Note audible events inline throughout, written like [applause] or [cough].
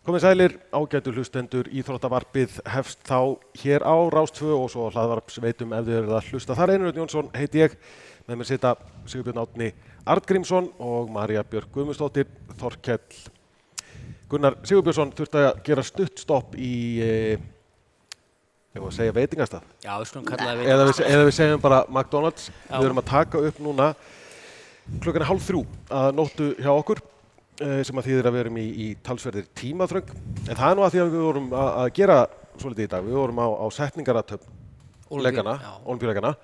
Komið sælir, ágætu hlustendur, Íþróttavarpið hefst þá hér á Rástfö og svo hlaðvarpsveitum ef þið eruð að hlusta. Þar Einur Jónsson heiti ég, með mér sita Sigurbjörn Átni Artgrímsson og Marja Björk Guðmustóttir, Þorkell Gunnar Sigurbjörnsson þurfti að gera stutt stopp í, ég var að segja veitingastað. Já, við skulum kalla það Eða við, eða við segjum bara McDonalds. Já. Við erum að taka upp núna klukkan er hálf þrjú að nóttu hjá okkur sem að þýðir að við erum í, í talsverðir tímaþröng. En það er nú að því að við vorum að, að gera svolítið í dag. Við vorum á, á setningaratöfn Ólympíu- leikana, já. olimpíuleikana.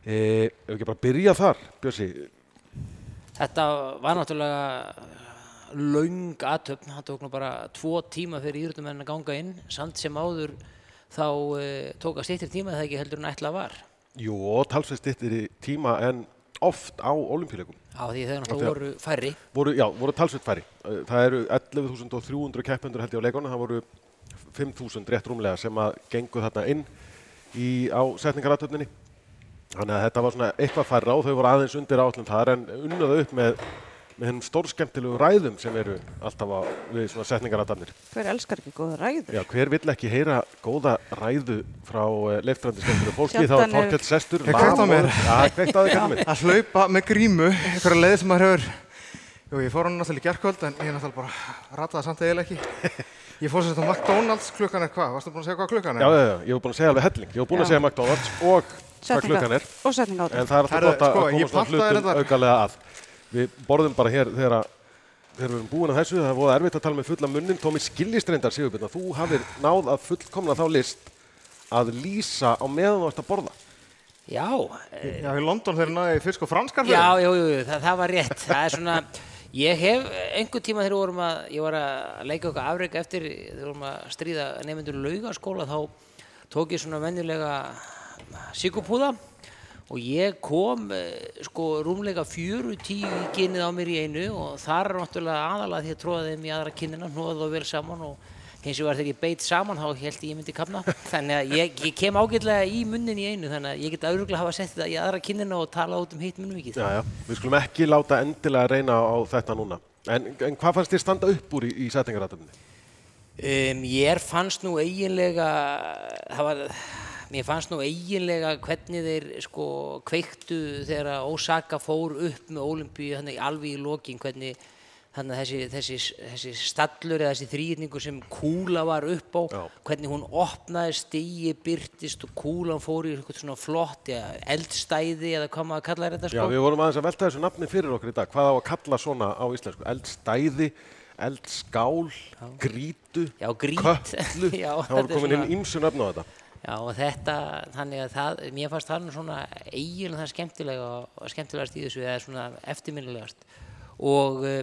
E, ef við ekki bara byrja þar, Björsi. Þetta var náttúrulega laung aðtöfn, það tók nú bara tvo tíma fyrir íþróttumenn að ganga inn, samt sem áður þá uh, tók að stýttir tíma þegar ekki heldur en ætla var. Jú, talsverð stittir í tíma en oft á olimpíuleikum. Já, því Og náttúrulega voru færri. voru, já, voru talsveit færi. Eh, Það eru 11.300 keppendur held ég á leikunum, það voru 5.000 rétt rúmlega sem að gengu þarna inn í, á setningaratöfninni. Þannig að þetta var svona eitthvað færra og þau voru aðeins undir átlum þar en unnaðu upp með, með hennum stórskemmtilegu ræðum sem eru alltaf á, við svona setningaratöfnir. Hver elskar ekki góða ræður? Já, hver vill ekki heyra góða ræðu frá uh, leiftrandi skemmtilegu fólki, þá er Þorkell Sestur. Ég kveikt á mér. Já, kveikt á þig, kveikt á mér. að hlaupa með grímu, einhverja leið sem maður hefur Jú, ég fór hann náttúrulega í gerkvöld en ég náttúrulega bara rataði samt eiginlega ekki Ég fór sér þetta á McDonalds, klukkan er hvað? Varstu búin að segja hvað klukkan er? Já, já, já, ég hef búin að segja alveg helling. Ég hef búin að segja McDonalds og hvað klukkan er. Og setninga á En þetta. það er alltaf gott að sko, að ég koma svona pantaði hlutum þetta- aukalega að. Við borðum bara hér þegar, að- þegar við erum búin að þessu. Það er voða erfitt að tala með fulla munnin. Tómi skilist reyndar, Sigurbjörn, þú hafir náð að fullkomna þá list að lýsa á meðan þú ert að borða. Já, eh, Já, í London þegar náði fisk og franskar já, jú, jú, það, það var rétt. Það er svona, ég hef einhver tíma þegar við vorum að, ég var að leika okkar afreik eftir, þegar við vorum að stríða nefnendur laugaskóla, þá tók ég svona venjulega síkupúða og ég kom eh, sko rúmlega fjöru tíu í kynið á mér í einu og þar er náttúrulega aðalega því að tróða þeim í aðra kynina, hnóða þá vel saman og eins og var þegar ég beit saman þá held ég ég myndi kapna [laughs] þannig að ég, ég kem ágætlega í munnin í einu þannig að ég get auðvitað hafa sett þetta í aðra kynina og tala út um hitt munnvikið Já, já. Við skulum ekki láta endilega reyna á þetta núna. En, en hvað fannst þér standa upp úr í, í settingaratöfninni? Um, ég fannst nú eiginlega, það var, mér fannst nú eiginlega hvernig þeir sko kveiktu þegar Osaka fór upp með þannig alveg í lokin hvernig þessi, þessi, þessi stallur eða þessi þrýrningur sem kúla var upp á, Já. hvernig hún opnaði stíi, byrtist og kúlan fór í eitthvað svona flott, ja, eldstæði eða hvað maður kallar þetta Já, sko. við vorum aðeins að velta þessu nafni fyrir okkur í dag. Hvað á að kalla svona á íslensku? Eldstæði, eldskál, grítu, Já, grít. köttlu. [laughs] Já, það þetta voru er komin inn ímsu nöfn á þetta. Já og þetta, þannig að það, mér fannst það svona eiginlega það skemmtilega og skemmtilegast í þessu eða svona eftirminnilegast. Og uh,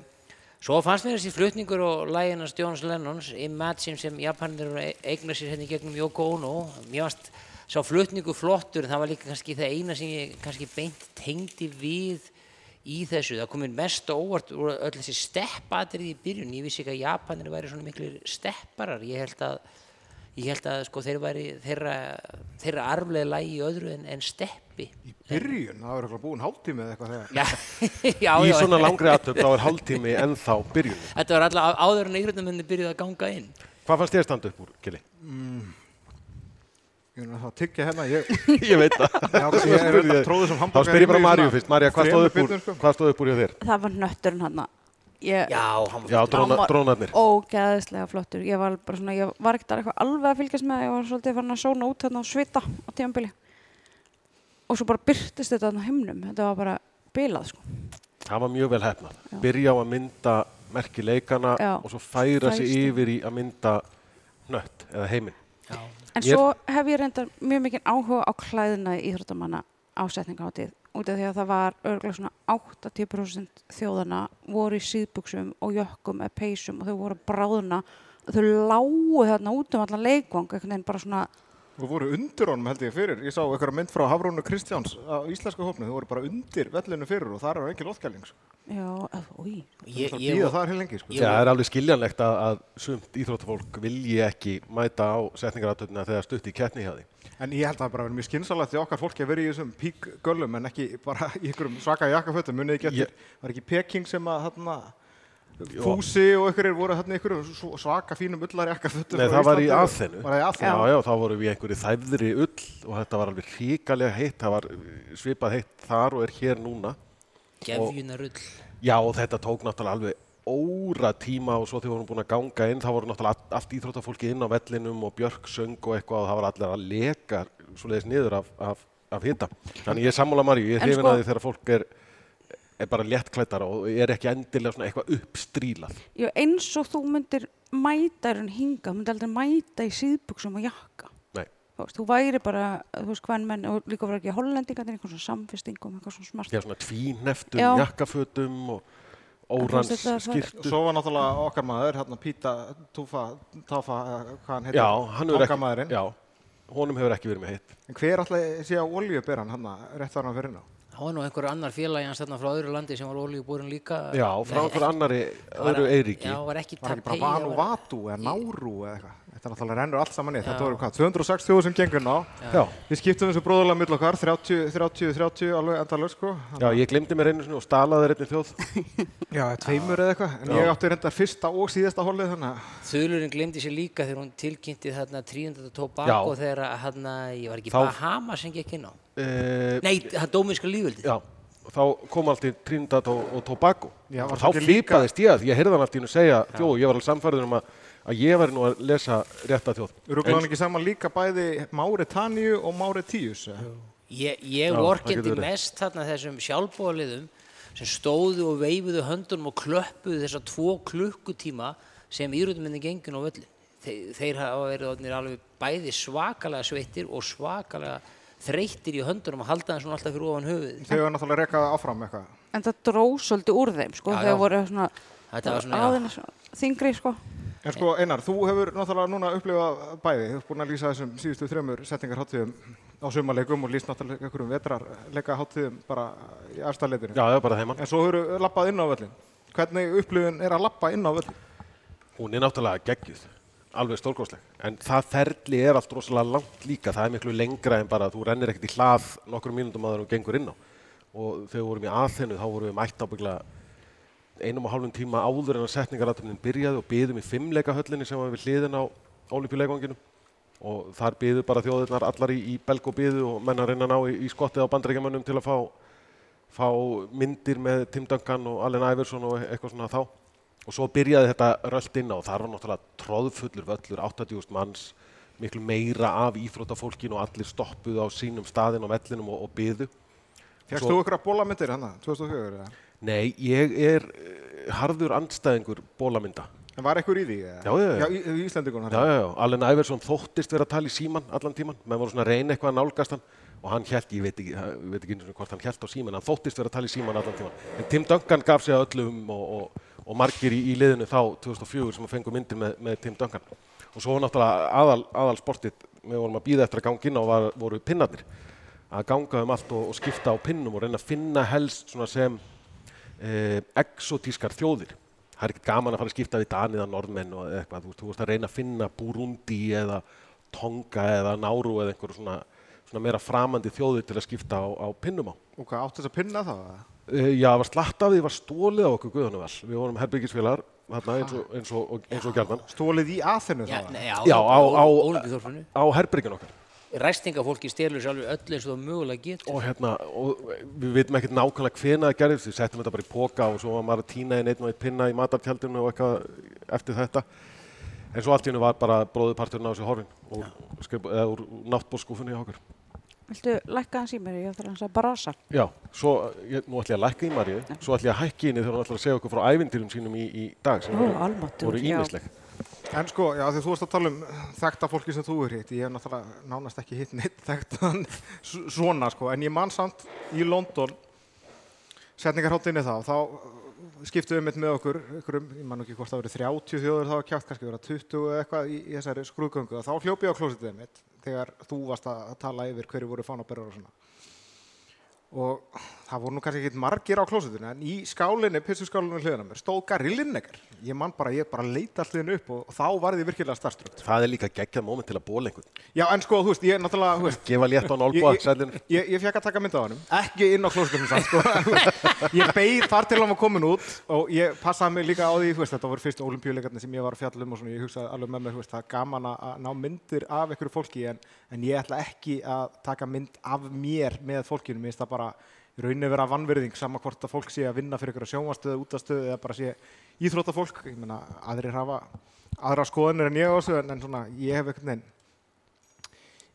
svo fannst mér þessi flutningur og læginans Jones Lennons Imagine sem Japanir eru að eigna sér hérna í gegnum Yoko Ono. Mér fannst sá flutningur flottur en það var líka kannski það eina sem ég kannski beint tengdi við í þessu, það komið mest óvart úr öll þessi steppatrið í byrjun. Ég vissi ekki að Japanir væri svona miklir stepparar. Ég held að ég held að sko þeir væri þeirra, þeirra arflega lægi í öðru en, en steppi Í byrjun, það var eitthvað búin hálftími eða eitthvað þegar já, [laughs] já, Í já, svona langri aðtöfn þá er hálftími ennþá byrjun. þetta var alltaf áður en ígrunamenni byrjuði að ganga inn Hvað fannst þér standa upp úr, Gili? Ég er að tyggja hérna, ég, [laughs] ég veit það. Þá spyr ég bara mig Maríu svona fyrst. María, hvað stóð þremur upp úr, bitum, sko. hvað stóð upp úr hjá þér? Það var nötturinn hann. Ég, já, hann var Já, dróna, Hann drónarnir. Ógeðislega flottur. Ég var bara svona, ég var ekkert eitthvað alveg að fylgjast með, ég var svolítið farin að sóna út hérna og svita á tímanbili. Og svo bara byrtist þetta þarna á himnum. Þetta var bara bilað, sko. Það var mjög vel hefnað. Byrja á að mynda merki leikana Já. og svo færa sig yfir í að mynda nött eða heiminn. já, En Ég- svo hef ég reyndar mjög mikið áhuga á klæðina í Íþróttamanna ásetningaháttið út af því að það var örgulega svona 80% þjóðana voru í síðbuksum og jökkum eða peysum og þau voru bráðuna og þau lágu þarna út um allan leikvang einhvern veginn bara svona Þú voru undir honum held ég fyrir. Ég sá eitthvað mynd frá Hafrúnu Kristjáns á íslenska hópnu. Þú voru bara undir vellinu fyrir og þar er engin loðkæling. Sko. já, úi, ég, Það ég, er lengi. Sko. Ég- Já, það er alveg skiljanlegt að, að sumt íþróttafólk vilji ekki mæta á setningaratöfnina þegar stutt í keppni hjá því. En ég held að það bara verið mjög skynsalegt því okkar fólki að vera í þessum píkgöllum en ekki bara í einhverjum svaka jakkafötum. Munið eftir, Ég- var ekki Peking sem að þarna Fúsi og ykkur voru þarna ykkur svaka fínum ullar jakka Nei, það var í aðþennu. Var það í Já, já, þá vorum við einhverju þæfðri ull og þetta var alveg ríkalega heitt, það var svipað heitt þar og er hér núna. Gefjuna rull. Já, og þetta tók náttúrulega alveg óra tíma og svo þegar við vorum búin að ganga inn, þá voru náttúrulega allt, íþróttafólki inn á vellinum og Björk söng og eitthvað og það var allir að leka svoleiðis niður af, af, af hita. Þannig ég er sammála Maríu, ég er hrifin sko- að því þegar fólk er, er bara léttklættara og er ekki endilega svona eitthvað uppstrílað. Já, eins og þú myndir mæta er hann hinga, myndir aldrei mæta í síðbuksum og jakka. Þú veist, þú væri bara, þú veist, hvern menn, og líka var ekki hollendingarnir, einhvern svona samfestingum, eitthvað svona smart. Já, svona tvíneftum, jakkafötum og þú órans skýrtu. Svo var náttúrulega okkar maður, hérna Píta, Túfa, Táfa, eða hvað hann heitir. Já, hann hefur ekki, Tankamaðurinn. já, honum hefur ekki verið með heitt. En hver alltaf sé á oljuberan hann, rétt var hann fyrir ná? Það var nú einhver annar félagi hans þarna frá öðru landi sem var ólíubúrin líka. Já, frá einhver annari öðru Eiríki. Já, var ekki Var ekki bara Tapei, Vanu það var- Vatu eða Náru eða eitthvað? Þetta náttúrulega rennur allt saman í. Þetta voru hvað, 260 sem gengur ná. Já, Við skiptum þessu bróðulega mill okkar, 30, 30, 30, alveg endalög sko. já, ég glemdi mér einu sinni og stalaði einnig þjóð. [laughs] Já, tveimur eða eitthvað. En Já. ég átti reyndar fyrsta og síðasta hollið þannig að Þulurinn að, inn. E, Nei, það dóminska líföldi. Já, þá kom allt í Trinidad og, og Tobago. Já, var og þá flipaðist ég að því ég heyrði hann allt í hennu segja þjóð og ég var alveg samfærður um að, að ég væri nú að lesa rétta þjóð. Rúglaði hann ekki saman líka bæði Máritáníu og Máritíus? eða? Ég, ég vorkendi mest þarna þessum sjálfbóðaliðum sem stóðu og veifuðu höndunum og klöppuðu þessa tvo klukkutíma sem írutuminni gengun á völli. Þeir, þeir hafa verið alveg bæði svakalega sveittir og svakalega þreyttir í höndunum og halda þeim svona alltaf fyrir ofan höfuð. Þau var náttúrulega rekað áfram eitthvað. En það dró svolítið úr þeim, sko, já. voru svona, Þetta var svona, aðeins þingri, sko. En sko Einar, þú hefur náttúrulega núna upplifað bæði, þú ert búin að lýsa þessum síðustu þremur settingarháttíðum á sumarleikum og lýst náttúrulega einhverjum vetrarleika háttíðum bara í aðstæðleitinu. Já, já, bara heimann. En svo hefur lappað inn á völlin. Hvernig upplifun er að lappa inn á völlin? Hún er náttúrulega geggjuð, alveg stórkostleg. En það ferli er allt rosalega langt líka. Það er miklu lengra en bara að þú rennir ekkert í hlað nokkrum mínútum að þú gengur inn á. Og þegar við vorum í aðþennu þá vorum við mætt ábyggla einum og hálfum tíma áður en að setningaratöfnin byrjaði og byðum í fimmleika höllinni sem var við hliðin á olimpíuleikvanginum. Og þar byðu bara þjóðirnar allar í, í belg og byðu og menn að reyna ná í, í skottið á bandrækjamönnum til að fá, fá myndir með Tim Duncan og Allen Iverson og eitthvað svona þá. Og svo byrjaði þetta rölt inn á og þar var náttúrulega tróðfullur völlur, 80.000 manns, miklu meira af íþróttafólkinu og allir stoppuðu á sínum staðin á vellinum og, og byðu. Fegst þú ykkur að bólamyndir hann 2004 eða? Nei, ég er eh, harður andstæðingur bólamynda. En var ekkur í því? Já, já, já. Í, í Íslandingun. Já, já, já, Allen Iverson þóttist vera að tala í síman allan tíman, menn voru svona að reyna eitthvað að nálgast hann og hann held, ég veit ekki, ég veit ekki hvort hann held á síman, hann þóttist vera að tala í síman allan tíman. En Tim Duncan gaf sig að öllum og, og, og margir í, í liðinu þá 2004 sem að fengu myndir með, með Tim Duncan. Og svo náttúrulega aðal, aðal sportið, við vorum að býða eftir að ganga inn á var, voru pinnarnir. Að ganga um allt og, og skipta á pinnum og reyna að finna helst sem eh, exotískar þjóðir. Það er ekkert gaman að fara að skipta við Danið eða Norðmenn og eitthvað. Þú, veist, að reyna að finna Burundi eða Tonga eða Náru eða einhverju svona, svona meira framandi þjóðir til að skipta á, á pinnum á. Og hvað, áttu þess að pinna þá? Uh, já, það var slatt af því, það var stólið á okkur guðunum vel. Við vorum herbyggisfélagar þarna eins og, eins og, eins og gerðan Stólið í aðþennu Já, þá? nei, á- á- Ólimpíuþorfinu. á herbyggin okkar. Ræstingafólki stelur sér alveg öll eins og það mögulega getur. Og hérna, og við veitum ekkert nákvæmlega hvena það gerðist, við settum þetta bara í póka og svo var maður að týna inn einn og einn pinna í matartjaldinu og eitthvað eftir þetta. En svo allt í hennu var bara bróðuparturinn á þessu horfin og skrif, eða úr náttbórskúfunni hjá okkur. Viltu lækka hans í mér? Ég þarf hans að brasa. Já, svo, ég, nú ætlum ég að lækka í Maríu, svo ætlum ég að hækki henni þegar hún ætlar að segja okkur frá ævindýrum sínum í, í dag sem Ó, voru, voru já. ímisleg. En sko, já, því þú varst að tala um þekkta fólki sem þú er hitt, ég hef náttúrulega nánast ekki hitt neitt þekktan s- svona, sko, en ég man samt í London, setningarháttinni þá, þá skiptum við mitt með okkur, ykkurum, ég man ekki hvort það verið 30 þjóður, það var kjátt kannski vera 20 eða eitthvað í, í þessari skrúðgöngu og þá hljópi ég á klósitið mitt þegar þú varst að tala yfir hverju voru fánaberrar og svona. Og það voru nú kannski ekki margir á klósitinu en í skálinni, pissuskálinni hliðina á mér stóð Gary Lineker. Ég man bara, ég bara leita allir upp og, og þá var þið virkilega starfströnd Það er líka geggjað moment til að bóla einhvern. já en sko, þú veist, ég náttúrulega veist, Gefa létt á nálbúa, ég, ég, ég fekk að taka mynda á hannum ekki inn á klósitinu samt sko. [laughs] ég beið þar til hann var komin út og ég passaði mig líka á því veist, þetta voru fyrstu olimpíuleikarnir sem ég var að fjalla um og svona, ég hugsaði alveg með veist, það er gaman að ná myndir af einhverju fólki en, en ég ætla ekki að taka mynd af mér með fólkinu, mér finnst það bara í rauninni vera vannverðing sama hvort að fólk sé að vinna fyrir einhverja sjónvastöðu, útastöðu eða bara sé íþróttafólk, ég meina aðrir hafa aðra skoðanir en ég á þessu en, svona ég hef einhvern veginn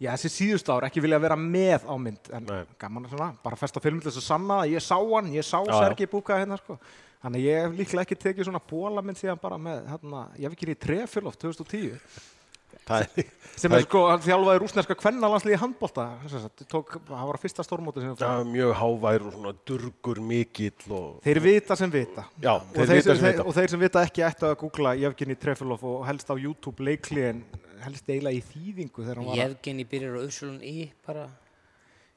Já, þessi síðust ár ekki vilja vera með á mynd en Nei. gaman að svona, bara festa film til þess að sanna ég sá hann, ég sá Já. Sergi Búka hérna sko. Þannig ég hef líklega ekki tekið svona bólamynd síðan bara með, hérna, ég hef ekki verið í Trefilov 2010 Það er, sem Það er sko, hann þjálfaði rúsneska kvennalandsliði í handbolta sem sagt, tók, það var fyrsta stórmóti mjög hávær og svona durgur mikill og... Þeir vita sem vita Já, og þeir þeir, vita sem, sem vita. og þeir sem vita ekki ættu að googla Jevgeni Trefilov og helst á YouTube leikliðin helst eiginlega í þýðingu Jefgeni byrjar á Upsulun í bara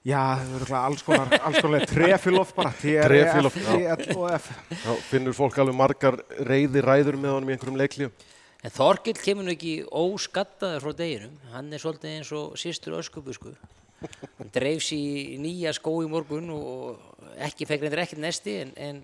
Já, það er örugglega alls konar, alls konar trefilov bara, Trefilov, T-R-E-F-I-L-O-F. Þá finnur fólk alveg margar reyði ræður með honum í einhverjum leiklíu. En Þorkill kemur nú ekki óskattaður frá deginum. Hann er svolítið eins og sýstur öskubusku. Hann dreifs í nýja skó í morgun og ekki fekk reyndir ekkert nesti en, en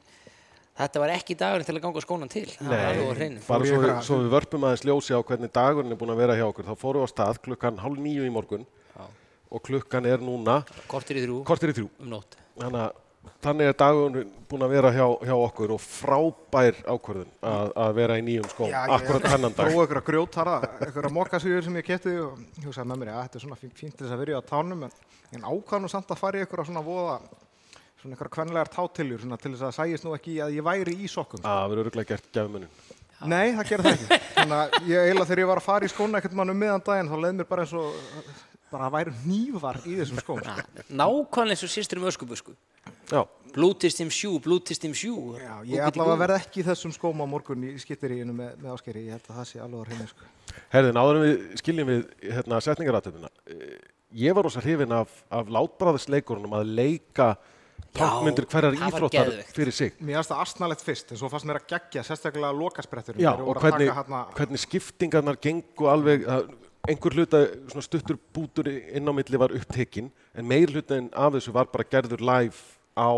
þetta var ekki dagurinn til að ganga skónan til. Hreinu. bara svo svo við vörpum aðeins ljósi á hvernig dagurinn er búin að vera hjá okkur. Þá fórum við á stað klukkan hálf nýju í morgun Já. og klukkan er núna Kortir í þrjú kortir í þrjú. um nótt. Þannig að þannig er dagurinn búin að vera hjá, hjá okkur og frábær ákvörðun að, að vera í nýjum skóm. Já, ég- Akkurat hennan dag. Prófa ykkur að grjótara, ykkur að mokkasýður sem ég keti og hugsaði með mér, að þetta er svona fínt, til þess að vera í á tánum en, en og samt að fara í ykkur að svona voða, svona ykkur kvenlegar tátiljur svona til þess að sæjist nú ekki að ég væri í sokkum. Það verður örgulega gert gæfumunum. Nei, það gerir það ekki. Þannig að ég eiginlega þegar ég var að fara í skóna ekkert mann um miðan daginn þá leið mér bara eins og bara að væri nývar í þessum skóm. Na, nákvæmlega eins og sýstur um öskubusku. Já, Blútist im sjú, blútist im sjú. Já, ég allavega verð ekki þessum skóm á morgun í skittiríinu með, með áskeri. Ég held að það sé alveg á hreinu, sko. herðin, áður en við skiljum við hérna, setningaratöfuna. Ég var rosa hrifin af, af látbráðisleikurunum að leika tákmyndir hverjar íþróttar fyrir sig. Mér finnst það astnalegt fyrst, en svo fannst mér að gegja, sérstaklega lokaspretturinn. Já, og að hvernig, taka Hana, hvernig skiptingarnar gengu alveg, að einhver hluta svona stuttur bútur inn á milli var upptekinn, en meir hlutin af þessu var bara gerður live á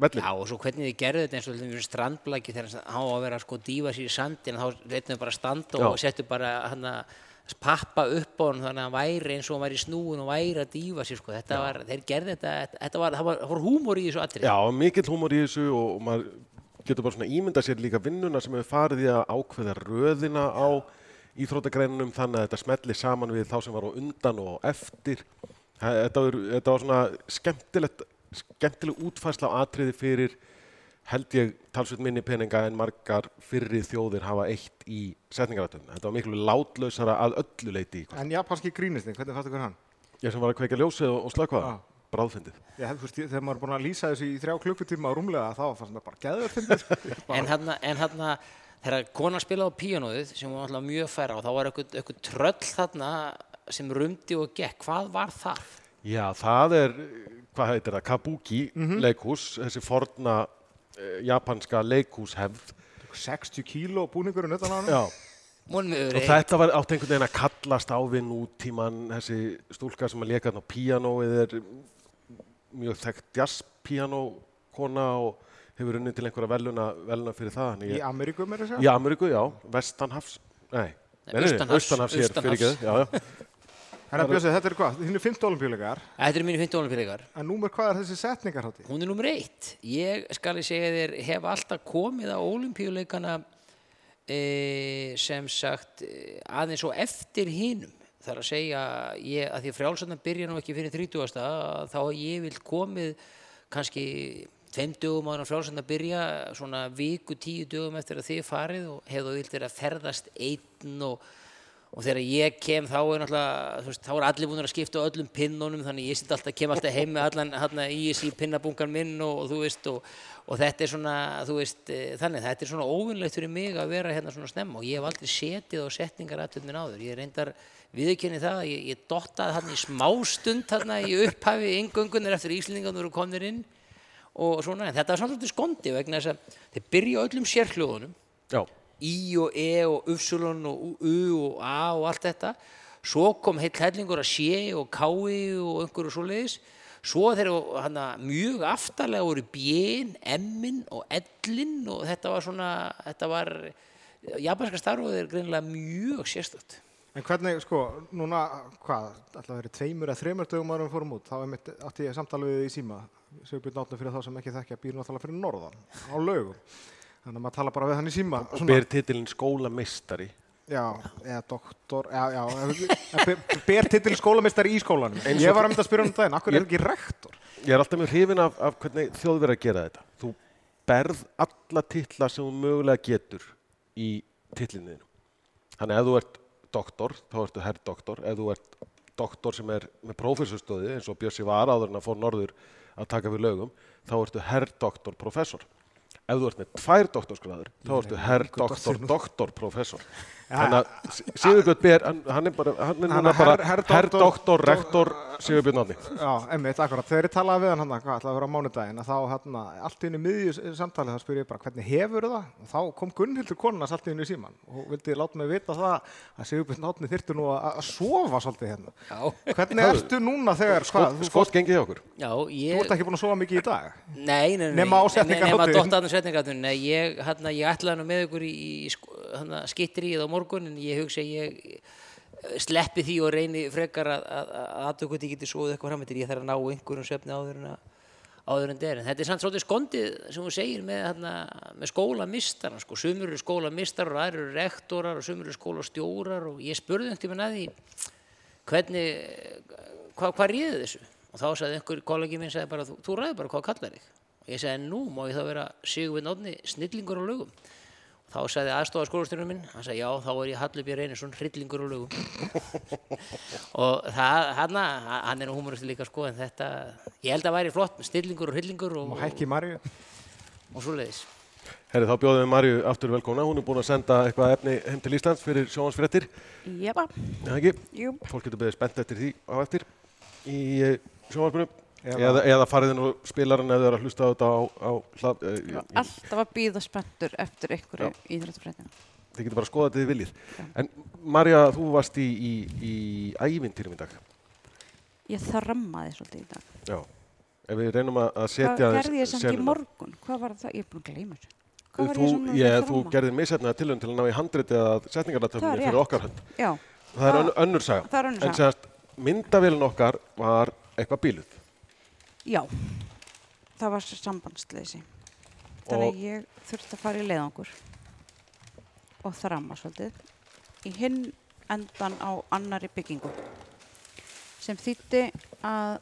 vellinu. Já, og svo hvernig þið gerðu þetta eins og þetta strandblæki þegar hann á að vera sko dýfa sér í sandin þá reytum við bara að standa og Já. settu bara hann að pappa upp á hann þannig að hann væri eins og hann væri snúin og væri að dýfa sér sko. Þetta var, þeir gerðu þetta, þetta, var, það var, var húmor í þessu atrið. Já, mikill húmor í þessu og, og maður getur bara svona ímynda sér líka vinnuna sem hefur farið í að ákveða röðina á íþróttagreinunum þannig að þetta smelli saman við þá sem var á undan og eftir. Þetta var, þetta var svona skemmtilegt, skemmtileg útfærsla á atriði fyrir held ég talsveit minni peninga en margar fyrri þjóðir hafa eitt í setningaratöfna. Þetta var miklu látlausara að öllu leiti. en japanski grínistin, hvernig fannst ykkur hann? Ég sem var að kveika ljósið og, og slökva það, Já. bráðfindið. Ég hef, ég- þegar maður er búin að lýsa þessu í þrjá klukkutíma á rúmlega, þá fannst mér bara geður fyndið. sko. [laughs] En hann, en hann þegar kona spilaði á píanóðið sem var alltaf mjög færa og þá var eitthvað, eitthvað og? Já, það er, hvað heitir það, kabuki leikhús, þessi forna uh, japanska leikhúshefð. 60 kíló búningurinn utan á hann. Og þetta var átt einhvern veginn að kallast á við nútíman, þessi stúlka sem að leka þarna á píanóið er mjög þekkt jazzpíanókona og hefur unnið til einhverja veluna, veluna fyrir það. Þannig Í ég- Ameríku meira að segja. Í Ameríku, já, vestanhafs, nei, nei, nei, nei, Austanhafs- [laughs] Herra Bjössi, þetta er hvað? Þínu 15 olimpíuleikar. Þetta er mínu 15 olimpíuleikar. En númer hvað er þessi setningarhátti? Hún er nummer eitt. Ég skal ég segja þér, hef alltaf komið á olimpíuleikana e, sem sagt e, aðeins og eftir hinum. Það er að segja, ég, að því að frjálsarnar byrja nú ekki fyrir 30. þá ég vil komið kannski tveim dögum áður en frjálsarnar byrja, svona viku, tíu dögum eftir að þið farið og hefðu vilt vera að ferðast einn og og þegar ég kem þá er náttúrulega veist, þá er allir búin að skipta á öllum pinnunum þannig ég alltaf, kem alltaf heim með allan hérna, í þessi pinnabungan minn og, og þú veist og, og þetta er svona veist, e, þannig þetta er svona óvinnlegt fyrir mig að vera hérna svona snemma. Og ég hef aldrei setið á setningaratöfnin áður. Ég reyndar viðurkenni það að ég, ég dottaði hann í smástund hérna í upphafi ingöngunar eftir Íslendingarnir voru komnir inn og svona, en þetta var svolítið skondi vegna þess að þeir byrja öllum sérhljóðunum Í og e og ufsulun og u og a og allt þetta. Svo kom heill hellingur að sé og kái og einhverju svoleiðis. Svo þeir eru hana, mjög aftarlega voru bjén, emmin og ellin og þetta var svona þetta var, japanska starfið er greinilega mjög sérstætt En hvernig, sko, núna, hvað, alltaf verið tveimur eða þreimur dögum árum fórum út, þá ég samtala við þig í síma, Sigurbjörn Átni fyrir þá sem ekki þekkja, býr náttúrulega fyrir norðan, á laugum. Þannig að maður tala bara við hann í síma. og ber titilin skólameistari. Já, eða doktor, já, já, ber- ber titil skólamistari í skólanum. Eins Ég var að mynda að spyrja um daginn, akkur er ekki rektor? Ég er alltaf mjög hrifin af, af hvernig þjóðverð að gera þetta. Þú berð alla titla sem þú mögulega getur í titlinniðinu. Þannig að ef þú ert doktor, þá ertu herr doktor. Ef þú ert doktor sem er með prófessorstöði, eins og Bjössi var áður en að fór norður að taka við lögum, þá ertu herr doktor professor. Ef þú ert með tvær doktorsgráður, þá ertu herr doktor doktor. professor. Þannig að Sigurbjörn Ber, hann, er bara, hann er Hann núna er bara herr- doktor- rektor Sigurbjörn Átni. Já, emmitt, akkurat. Þegar ég talaði við hann hann, hvað ætlaði að vera á mánudaginn, að þá hann, allt í einu miðju samtali, þá spyr ég bara, hvernig hefur það? Og þá kom Gunnhildur konunars allt í einu í síman og vildi láta mig vita það að Sigurbjörn Átni þyrfti nú að, að sofa svolítið hérna. Já, Hvernig ertu núna þegar, hvað, þú, Skott gengið hjá okkur. já þú ég ert ekki búin að sofa mikið í dag? Setningarhátíðinni. Nei, ég, hérna, ég ætlaði nú með ykkur í, í sko- hérna, skittrið á morgun en ég hugsa að ég eh, sleppi því og reyni frekar að að- að aðtöku því geti svoðið eitthvað framöndir. Ég þarf að ná einhverjum svefni áður en að áður en der. En þetta er samt svolítið skondið sem hún segir með, hérna, með skólamistara. Sko. Sumur eru skólamistarar og aðrir eru rektorar og sumur eru skólastjórar og ég spurði einhvern tímann að því hvernig, hvað, hvað ríði þessu? Og þá sagði einhver kollegi minn, sagði bara, þú, þú ræði bara hvað kallar þig? Og ég sagði, nú má ég þá vera Sigurvinn Árni, snillingur á lögum. Og þá sagði aðstofa skólastjórnum minn, hann sagði, já, þá er ég Hallubjörn Reynisson, hryllingur á lögum. [laughs] og það, hann, hann er nú humoristi líka, sko, en þetta, ég held að væri flott, snillingur og hryllingur og, Og hækki Marju? og svoleiðis. Herri, þá bjóðum við Marju aftur velkóna. Hún er búin að senda eitthvað efni heim til Íslands fyrir ekki? jú. Fólk getur beðið spennt eftir því á eftir í sjóhansfréttunum. Eða- Eða, eða farið inn og spilaran ef þið eru að hlusta á þetta á, á hlað, e, Alltaf að býða spenntur eftir einhverju íþróttafréttina. Þið getur bara að skoða þetta þið viljið. En Marja, þú varst í, í, í ævintýrum í dag. Ég þrammaði svolítið í dag. Já. Ef við reynum að að Hvað setja gerði ég samt í morgun? Hvað var það? Ég er búin að gleyma þessu. Þú, ég þú þramma? gerðir misefnaða tilhörn til að ná í handritið að Það setningarnatöfni er fyrir okkar hönd. Já, Það er önnur saga. það er önnur En saga. sérst, myndavélun okkar var eitthvað bíluð. Já. Það var sambandsleysi. Þannig að ég þurfti að fara í leiðangur og þramma svolítið í hinn endan á annari byggingu sem þýtti að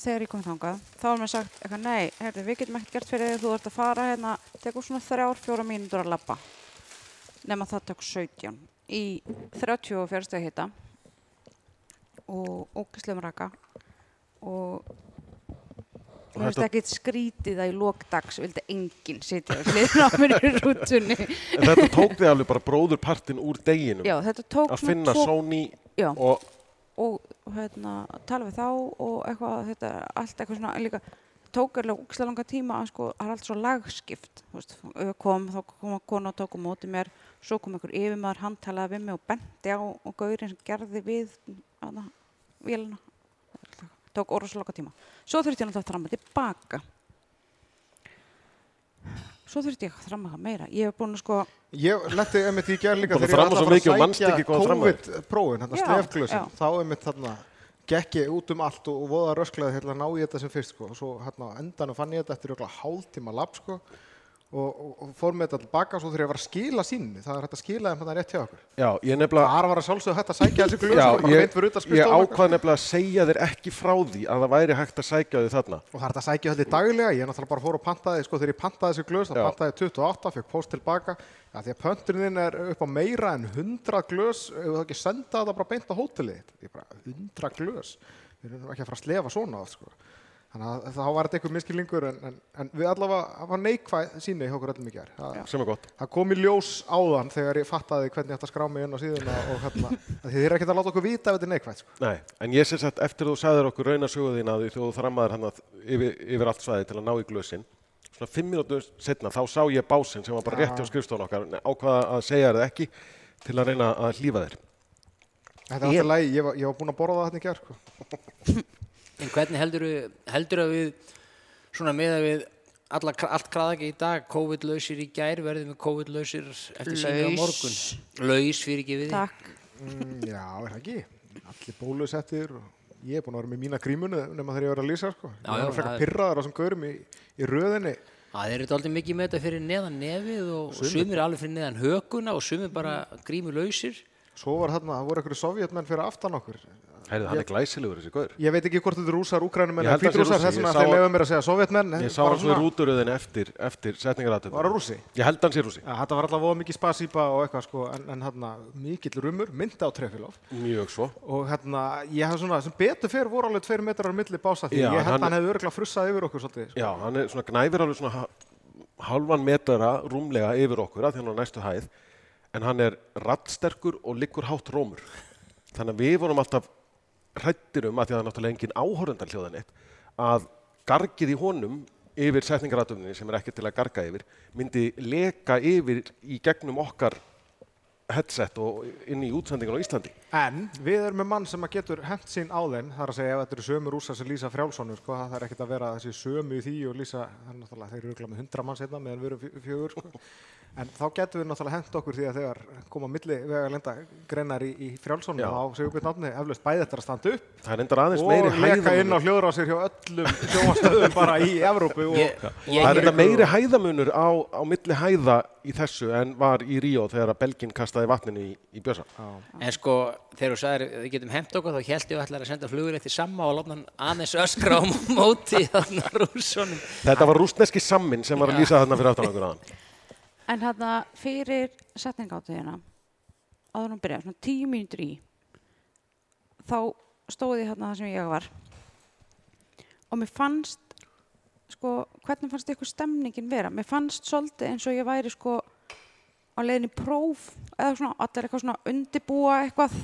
þegar ég kom þangað þá var mér sagt eitthvað nei, herri, við getum ekkert gert fyrir þig þú ert að fara hérna, tekur svona þrjár, fjóra mínútur að labba nema það tók 17 í 34 stegi hita og ógislegum raka og mér finnst ekki skrítið að í lókdags vildi enginn sitja og hliðna á mér í rútunni. En þetta tók þig alveg bara bróðurpartin úr deginum. já, þetta tók að finna tvo- Sony já, og og hérna, tala við þá og eitthvað, þetta, allt eitthvað svona líka, tók alveg úkslega langa tíma að sko, það er allt svo lagskipt. Þú veist, kom, þá kom að kona og tók á móti mér, svo kom einhver yfirmaður hann talaði við mig og benti á og gaurinn sem gerði við hana, vélina tók orðsloka tíma svo þurfti ég náttúrulega að þramma tilbaka svo þurfti ég að þramma það meira ég hef búin að sko, Ég letti einmitt í gerð líka þegar ég svo að fara og að manst sækja. COVID-prófin, hérna já. þá einmitt þarna gekk ég út um allt og, og voða rösklaði hérna ná ég þetta sem fyrst sko. og svo hérna á endanum fann ég þetta eftir okkur hálftíma lab sko. Og, og, fór með þetta tilbaka og svo þegar ég var að skila sínni það er hægt að skila þeim hérna rétt hjá okkur já, ég nefnilega þar var að sjálfsögðu hægt að sækja þessi glös Já, ég, ég ákvað nefnilega að segja þér ekki frá því að það væri hægt að sækja þau þarna. og það er hægt að sækja þetta daglega ég náttúrulega bara fór og pantaði sko þegar ég pantaði þessi glös þá Já. pantaði ég 28, fekk post tilbaka ja, því að pönturinn er upp á meira en 100 glös ef þú ekki senda það bara beint á hótelið þitt. ég bara 100 glös við erum ekki að fara að slefa svona oft, sko. Þannig að þá var þetta eitthvað miskilningur en, en, en við allavega, það var neikvæð síni hjá okkur öllum í gær. Það, sem er gott. það kom í ljós áðan þegar ég fattaði hvernig ég ætti að skrá mig inn á síðuna og hérna, [laughs] þið er ekkert að láta okkur vita ef þetta er neikvæð. Sko. Nei, en ég sé sett eftir þú sagðir okkur raunasöguðina því þú þrammaðir hann yfir, yfir allt svæði til að ná í glösin. Svona fimm mínútur setna þá sá ég básinn sem var bara rétt hjá skrifstofun okkar ákvaða að segja það ekki til að reyna að. Þetta er alltaf lægi, ég, var- ég var búinn að borða það hérna í gær. [laughs] En hvernig heldur, heldur að við, svona með að við alla, allt kraðaki í dag, COVID-lausir í gær, verðum við COVID-lausir eftir síni á morgun? Laus fyrir ekki við því. Takk. Mm, já, er það ekki? Allir bólusettir og ég er búinn að vera með mína grímunu nema þegar ég var að lýsa. Sko. Já, ég já, frekar það er- pyrraðar á þessum gaurum í, í röðinni. Það er þetta aldrei mikið með þetta fyrir neðan nefið og sumir alveg fyrir neðan hökuna og sumir bara grímu lausir. Svo var þarna, það voru einhverju sovjetmenn fyrir aftan okkur. Heyrðu, hann er glæsilegur þessi gaur. Ég veit ekki hvort þetta er rúsar, sé hvítrúsar, Rússi. þess vegna þeir lefa mér að segja sovjetmenn. en Ég sá í svona- rúturöðin eftir, eftir setningaratöfnum. Var það rússi? Ég held hann sé rússi. Ja, þetta var alltaf voða mikið spasípa og eitthvað sko, en, en hérna mikill rumur, myndi á trefilóf Mjög svo. og hérna, ég hef svona, sem betur fyrir voru alveg tveir metrar á milli bása því Já, ég held hann- hann hefði okkur svolítið. Sko. En. Þannig að við vorum alltaf hrættir um að því að það er náttúrulega engin áhorundar hljóðan eitt að gargið í honum yfir setningaratöfninni sem er ekki til að garga yfir myndi leka yfir í gegnum okkar headset og inn í útsendingun á Íslandi. En við erum með mann sem að getur hent sín á þenn, það er að segja ef þetta eru sömu rússar sem lýsa frjálsónu, sko, það er ekkert að vera þessi sömu í því og lýsa, það er náttúrulega, þeir eru örugglega með hundra manns hérna meðan við erum fjö- fjögur, sko. En þá getum við náttúrulega hent okkur því að þegar koma milli vega lenda greinar í, í frjálsónu, Já. þá segjum við náttúrulega eflaust bæði þetta að standa upp Það er endar aðeins og meiri leka inn á hljóðrásir hjá öllum sjónvastöðum bara í Evrópu og Ég, Það ég, er enda meiri hæðamunur á, á milli hæða í þessu en var í Ríó þegar að Belgin kastaði vatninu í, í bjösa. En sko, þegar þú sagðir við getum hent okkur, þá held ég að ætla að senda flugur eftir samma og láta hann aðeins öskra á [laughs] móti þarna rússonum. Þetta var rústneski sammin sem var að lýsa þarna fyrir áttan okkur aðan. En hérna fyrir setningáttuðina, áður hún byrjaði, svona tíu mínútur í, þá stóði ég hérna það sem ég var. Og mér fannst, sko, hvernig fannst ykkur stemningin vera? Mér fannst svolítið eins og ég væri sko á leiðinni í próf eða svona, allir eitthvað svona undibúa eitthvað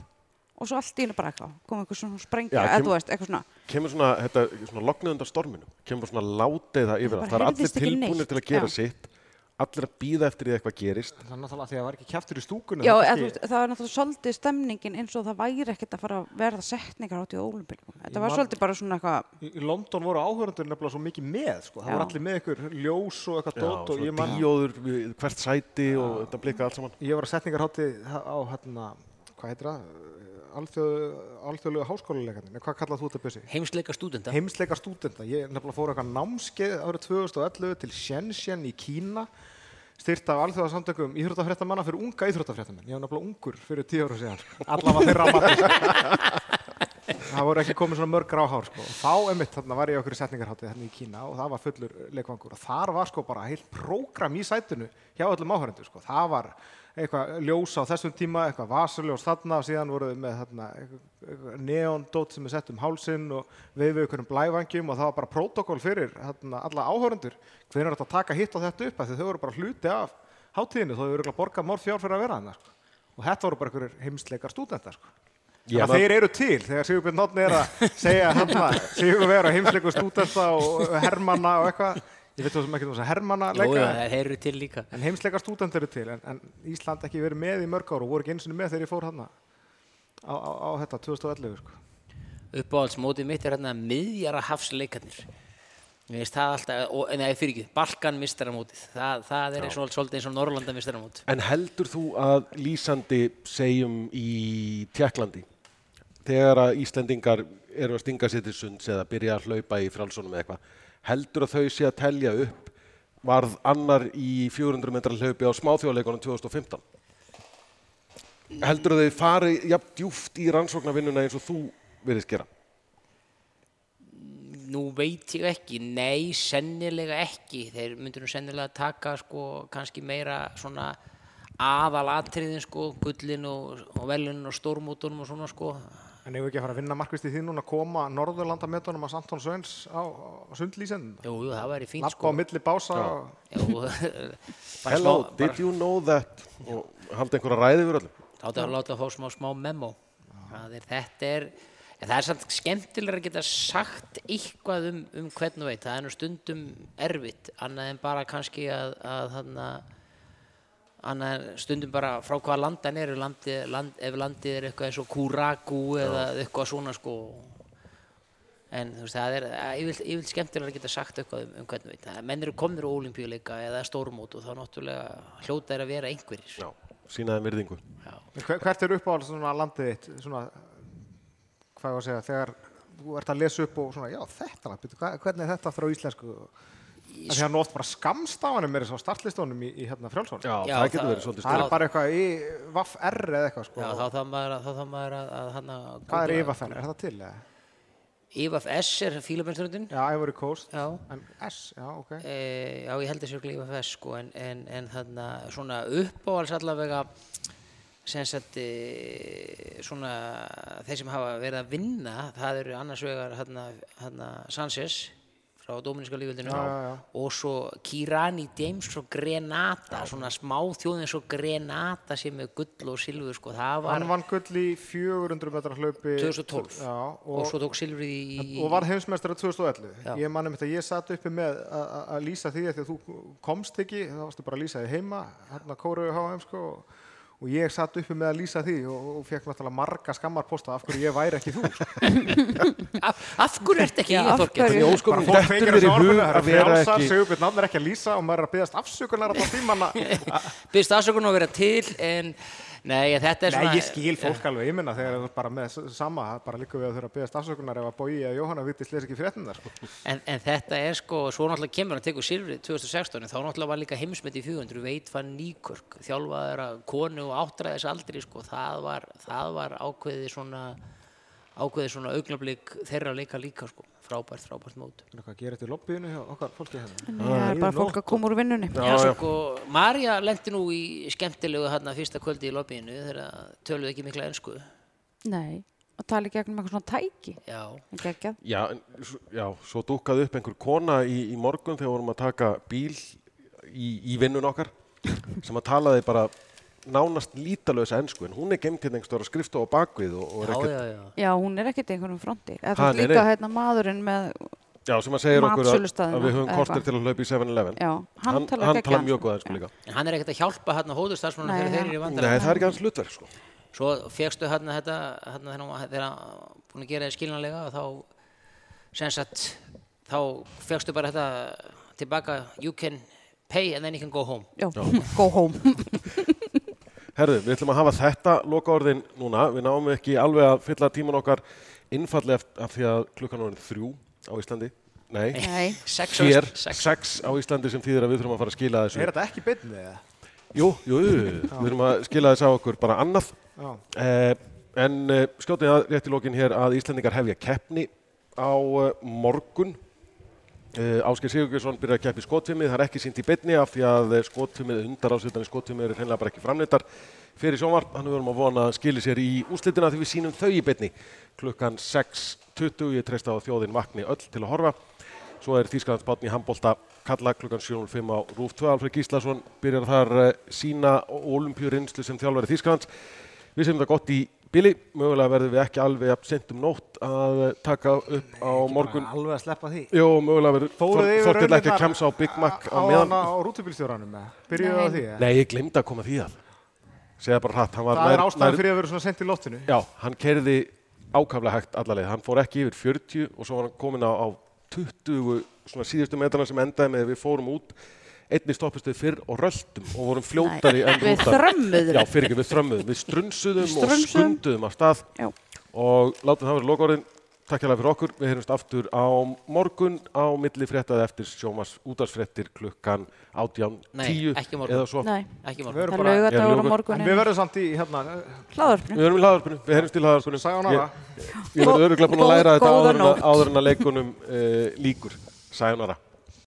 og svo allt í hennu bara eitthvað, kom eitthvað svona sprengja, eða þú veist, eitthvað svona. Kemur svona, þetta, svona loknið undan storminum, kemur svona láteiða yfir bara það. Það er allir tilbúinir til að gera Já. sitt, allir að býða eftir því að eitthvað gerist. það er náttúrulega því að það var ekki kjaftur í stúkunni Já, það veist, það var náttúrulega svolítið stemningin eins og það væri ekkert að fara að verða setningar átt í ólimpíuleikum. Þetta var svolítið bara svona eitthvað, í í London voru áhörundur nefnilega svo mikið með sko. það Já. voru allir með ykkur ljós og eitthvað Já, dót og ég, man, díóður hvert sæti og þetta blika allt saman. ég var að setningarhátti á hérna, hvað heitir það alþjóðlega háskóluleikarnir hvað kallað þú þetta bjössi? Heimsleika stúdenda. heimsleika stúdenta ég nefnilega fór eitthvað námskeið árið 2011 til Shenzhen í Kína styrt af alþjóðarsamtökum íþróttafréttamanna fyrir unga íþróttafréttamenn ég var nefnilega ungur fyrir tíu ára síðan allavega þeirra mati [laughs] það voru ekki komið svona mörg gráhár sko. þá emitt þarna var ég okkur í setningarháttið hérna í Kína og það var fullur leikvangur og þar var sko bara heilt prógram í sætinu hjá öllum áhörendu sko. það var eitthvað ljós á þessum tíma eitthvað vasaljós þarna og síðan voru við með þarna, neondót sem er sett um hálsinn og við við ykkur um blævangjum og það var bara prótokoll fyrir þarna, alla áhörendur hvernig er þetta að taka hitt á þetta upp þau voru bara hluti af hátíðinu þó þau voru borgað mór fjár fyrir að vera þarna sko. og þetta voru bara ykkur heimsleikar stúdendar sko. Já, Þannig að þeir eru til þegar Sigurbjörn Notni er að segja hérna, [laughs] Sigur vera heimsleikur stúdenta og hermanna og eitthvað ég veit þú sem ekki þú sem hermanna leika já, þeir eru til líka. en heimsleikar stúdent eru til en, en Ísland ekki verið með í mörg ár og voru ekki eins og með þegar ég fór hérna á, á, á þetta 2011 sko. Uppáhaldsmótið mitt er hérna miðjara hafsleikarnir. Mér finnst það alltaf, og, nei, fyrir ekki, Balkan mistaramótið. Það, það er svol- svolítið eins og Norrlanda mistaramót. En heldur þú að lýsandi segjum í Tjekklandi þegar að Íslendingar eru að stinga sér til sunds eða byrja að hlaupa í frálsónum eða eitthvað, heldur að þau sé að telja upp varð annar í 400 metra hlaupi á smáþjóðleikunum 2015? Heldur að þau fari jafn djúft í rannsóknarvinnuna eins og þú virðist gera? Nú veit ég ekki, nei, sennilega ekki. Þeir myndur nú sennilega taka sko kannski meira svona aðalatriðin sko, gullin og, og velun og stórmótunum og svona sko. En ef við ekki að fara að vinna markvist í því núna að koma Norðurlandametunum að Santón Svens á, á sundlýsend? Jú, jú, það væri fínt Lappa á milli bása Já. [laughs] Hello, smá- did you know that? Og halda einhverja ræði yfir öllum. Láta að láta að fá smá, smá memo. Það er, þetta er, en það er samt skemmtilega að geta sagt eitthvað um, um hvern og veit. Það er nú stundum erfitt, annað en bara kannski að, að þarna, annað en stundum bara frá hvaða landan eru, landi, land, ef landið er eitthvað eins og Kuragu eða eitthvað svona sko. En þú veist, það er yfirleitt, yfirleitt skemmtilega að geta sagt eitthvað um, um hvern og veit. Það- Menn eru komnir á olimpíuleika eða stórmót og þá náttúrulega hljóta er að vera einhverjir. Já, sínaði virðingu. Já. Hver- Hvert er uppáhald svona landið þitt? Svona, hvað ég að segja, þegar þú ert að lesa upp og svona, já þetta, hvernig er þetta frá íslensku? Það er hann oft bara skamst á hann með þess að startlistónum í, í hérna frjálsvon. Já, Já, það getur það- verið svolítið Það stór. er bara eitthvað í vaff R eða eitthvað sko. Já, þá þarf maður að, þá þarf maður að, að hana, Hvað er IVFN? Er það til? eða? IVF S er fílabensröndin. Já, Ivory Coast. Já. En S, já, ok. E, já, ég held að sér IVF S sko, en, en, en þarna svona uppáhalds allavega sem sagt e, svona þeir sem hafa verið að vinna það eru annars vegar Sanchez frá Já, já, já. og svo Kirani James og Grenata, svona smá þjóðin svo Grenata sem er gull og silfur sko, það var Hann vann gull í 400 metra hlaupi 2012 Já, og, og, svo tók silfrið í og var heimsmeistari 2011 Já. ég manni mitt að ég satt uppi með að- að að lýsa því að því að þú komst ekki þá varstu bara að lýsa því heima hérna Kóru HM sko og, og ég satt uppi með að lýsa því og, og fekk náttúrulega marga skammarposta af hverju ég væri ekki þú sko. [laughs] af, af hverju ert ekki? Í ósköpunum fólk í þessu orðinu, það að er vera frjálsar ekki... Sigurbjörn Náttúrulega er ekki að lýsa og maður er að byggast afsökunar á tímanna [laughs] byrst afsökun að vera til en nei, þetta er Nei, svona ég skil fólk alveg, ég minna þegar þú ert bara með sama, það bara líka við að þurfa að byggast afsökunar ef að Bói eða Jóhanna vitist les ekki fréttin sko. en, en þetta er sko, svo náttúrulega kemur hann tekur silfrið 2016, en þá náttúrulega var líka heimsmet í 400, veit fann Nýkörk þjálfaður að konu og áttræðis aldri sko, það var, það var ákveðið svona ákveðið svona augnablík þeirra leika líka sko, frábært, frábært mót Hvað gerir þetta í lobbyinu hjá okkar fólki hérna? Það er bara fólk að koma úr vinnunni. Já, já. sko, Marja lendi nú í skemmtilegu hérna fyrsta kvöldi í lobbyinu þegar töluðu ekki mikla ensku Nei, og tala í gegnum eitthvað svona tæki. Já. Já, já, svo dúkkaði upp einhver kona í, í morgun þegar vorum að taka bíl í, í vinnun okkar sem að talaði bara nánast lítalösa ensku en hún er gemt hérna einhverstað að skrifta á bakvið og, og er já, ekkert, já, já. Já, hún er ekkert einhvern fronti. Eða Ha, þú veist nei, líka nei. hérna maðurinn með, já, sem að segja okkur að, að við höfum kortir til að hlaupa í 7-Eleven já, hann, hann, talar hann geggjaðan tala mjög góða ensku Já. líka En hann er ekkert að hjálpa hérna hóðurstarfsmanna Nei, þegar þeir hann- eru í Nei, vandræðum. það er ekki hans hlutverk sko. Svo fegstu hérna þetta, hérna þegar hann- hann búin að gera skiljanlega og þá, sem sagt, þá fegstu bara þetta tilbaka, you can pay and then you can go home. Já, [laughs] go home. Herðu, við ætlum að hafa þetta loka orðin núna. Við náum ekki alveg að fylla tíman okkar innfallega af því að klukkan er orðin þrjú á Íslandi. Nei, Nei, Sex, hér, sex. sex á Íslandi sem þýðir að við þurfum að fara að skila þessu. Er þetta ekki beinni eða? Jú, jú, jú, við þurfum að skila þess á okkur bara annað. Já. Eh, en eh, skjótið að rétt í lokin hér að Íslandingar hefja keppni á eh, morgun. Eh, Ásgeir Sigurgjörsson byrjar að keppi skotfimið, það er ekki sínt í beinni af því að eh, skotfimið, undar ásvöldan skotfimið eru hreinlega bara ekki framleitar fyrir sjónvarp. Þannig við erum að vona að skili sér í úslitina því við sínum þau í beinni klukkan 6.20. Ég treysta á þjóðin vakni öll til að horfa. Svo er Þýskalandsbátn í handbólta kalla klukkan 7.05 á Rúf 2. Alfred Gíslason byrjar þar uh, sína olimpíurinslu sem þjálfari Þýskalands. Við segjum það gott í bili. Mögulega verðum við ekki alveg jafn sent um nótt að eh, taka upp á morgun. Bara Alveg að sleppa því. Jó, mögulega Fóruð yfir Þorkell ekki að kemsa á Big Mac á á, meðan. hana á rútubílstjóranum eða? Byrjuðu á Nei. því eða? Nei, ég glemdi að koma því að. Segja bara hratt. hann var Það er nær- ástæðan nær- fyrir að vera svona sent í loftinu. Já, hann kerði ákaflega hægt allarleið. Hann fór ekki yfir 40 og svo var hann komin á, á 20 svona síðustu metrana sem endaði með við fórum út einni stoppustuð fyrr og röldum og vorum fljótari en við rútan. þrömmuðum. Já, fyrir ekki, við þrömmuðum. Við strunsuðum Við og skunduðum af stað Já. og látum það vera lokaorðin. Takk hérlega fyrir okkur. Við heyrumst aftur á morgun á milli fréttaði eftir sjómas útarsfréttir klukkan 18, Nei, 10 ekki morgun. eða svo. Nei, Ekki Við morgun. erum það er á Erum við- morgun. En við verðum samt í hérna, Hlaðarpinu. Við erum í hlaðarpinu, við heyrumst í hlaðarpinu. Sayonara. Ég, ég verður öruglega búin að læra þetta áður en að, leikunum uh, líkur. Sayonara.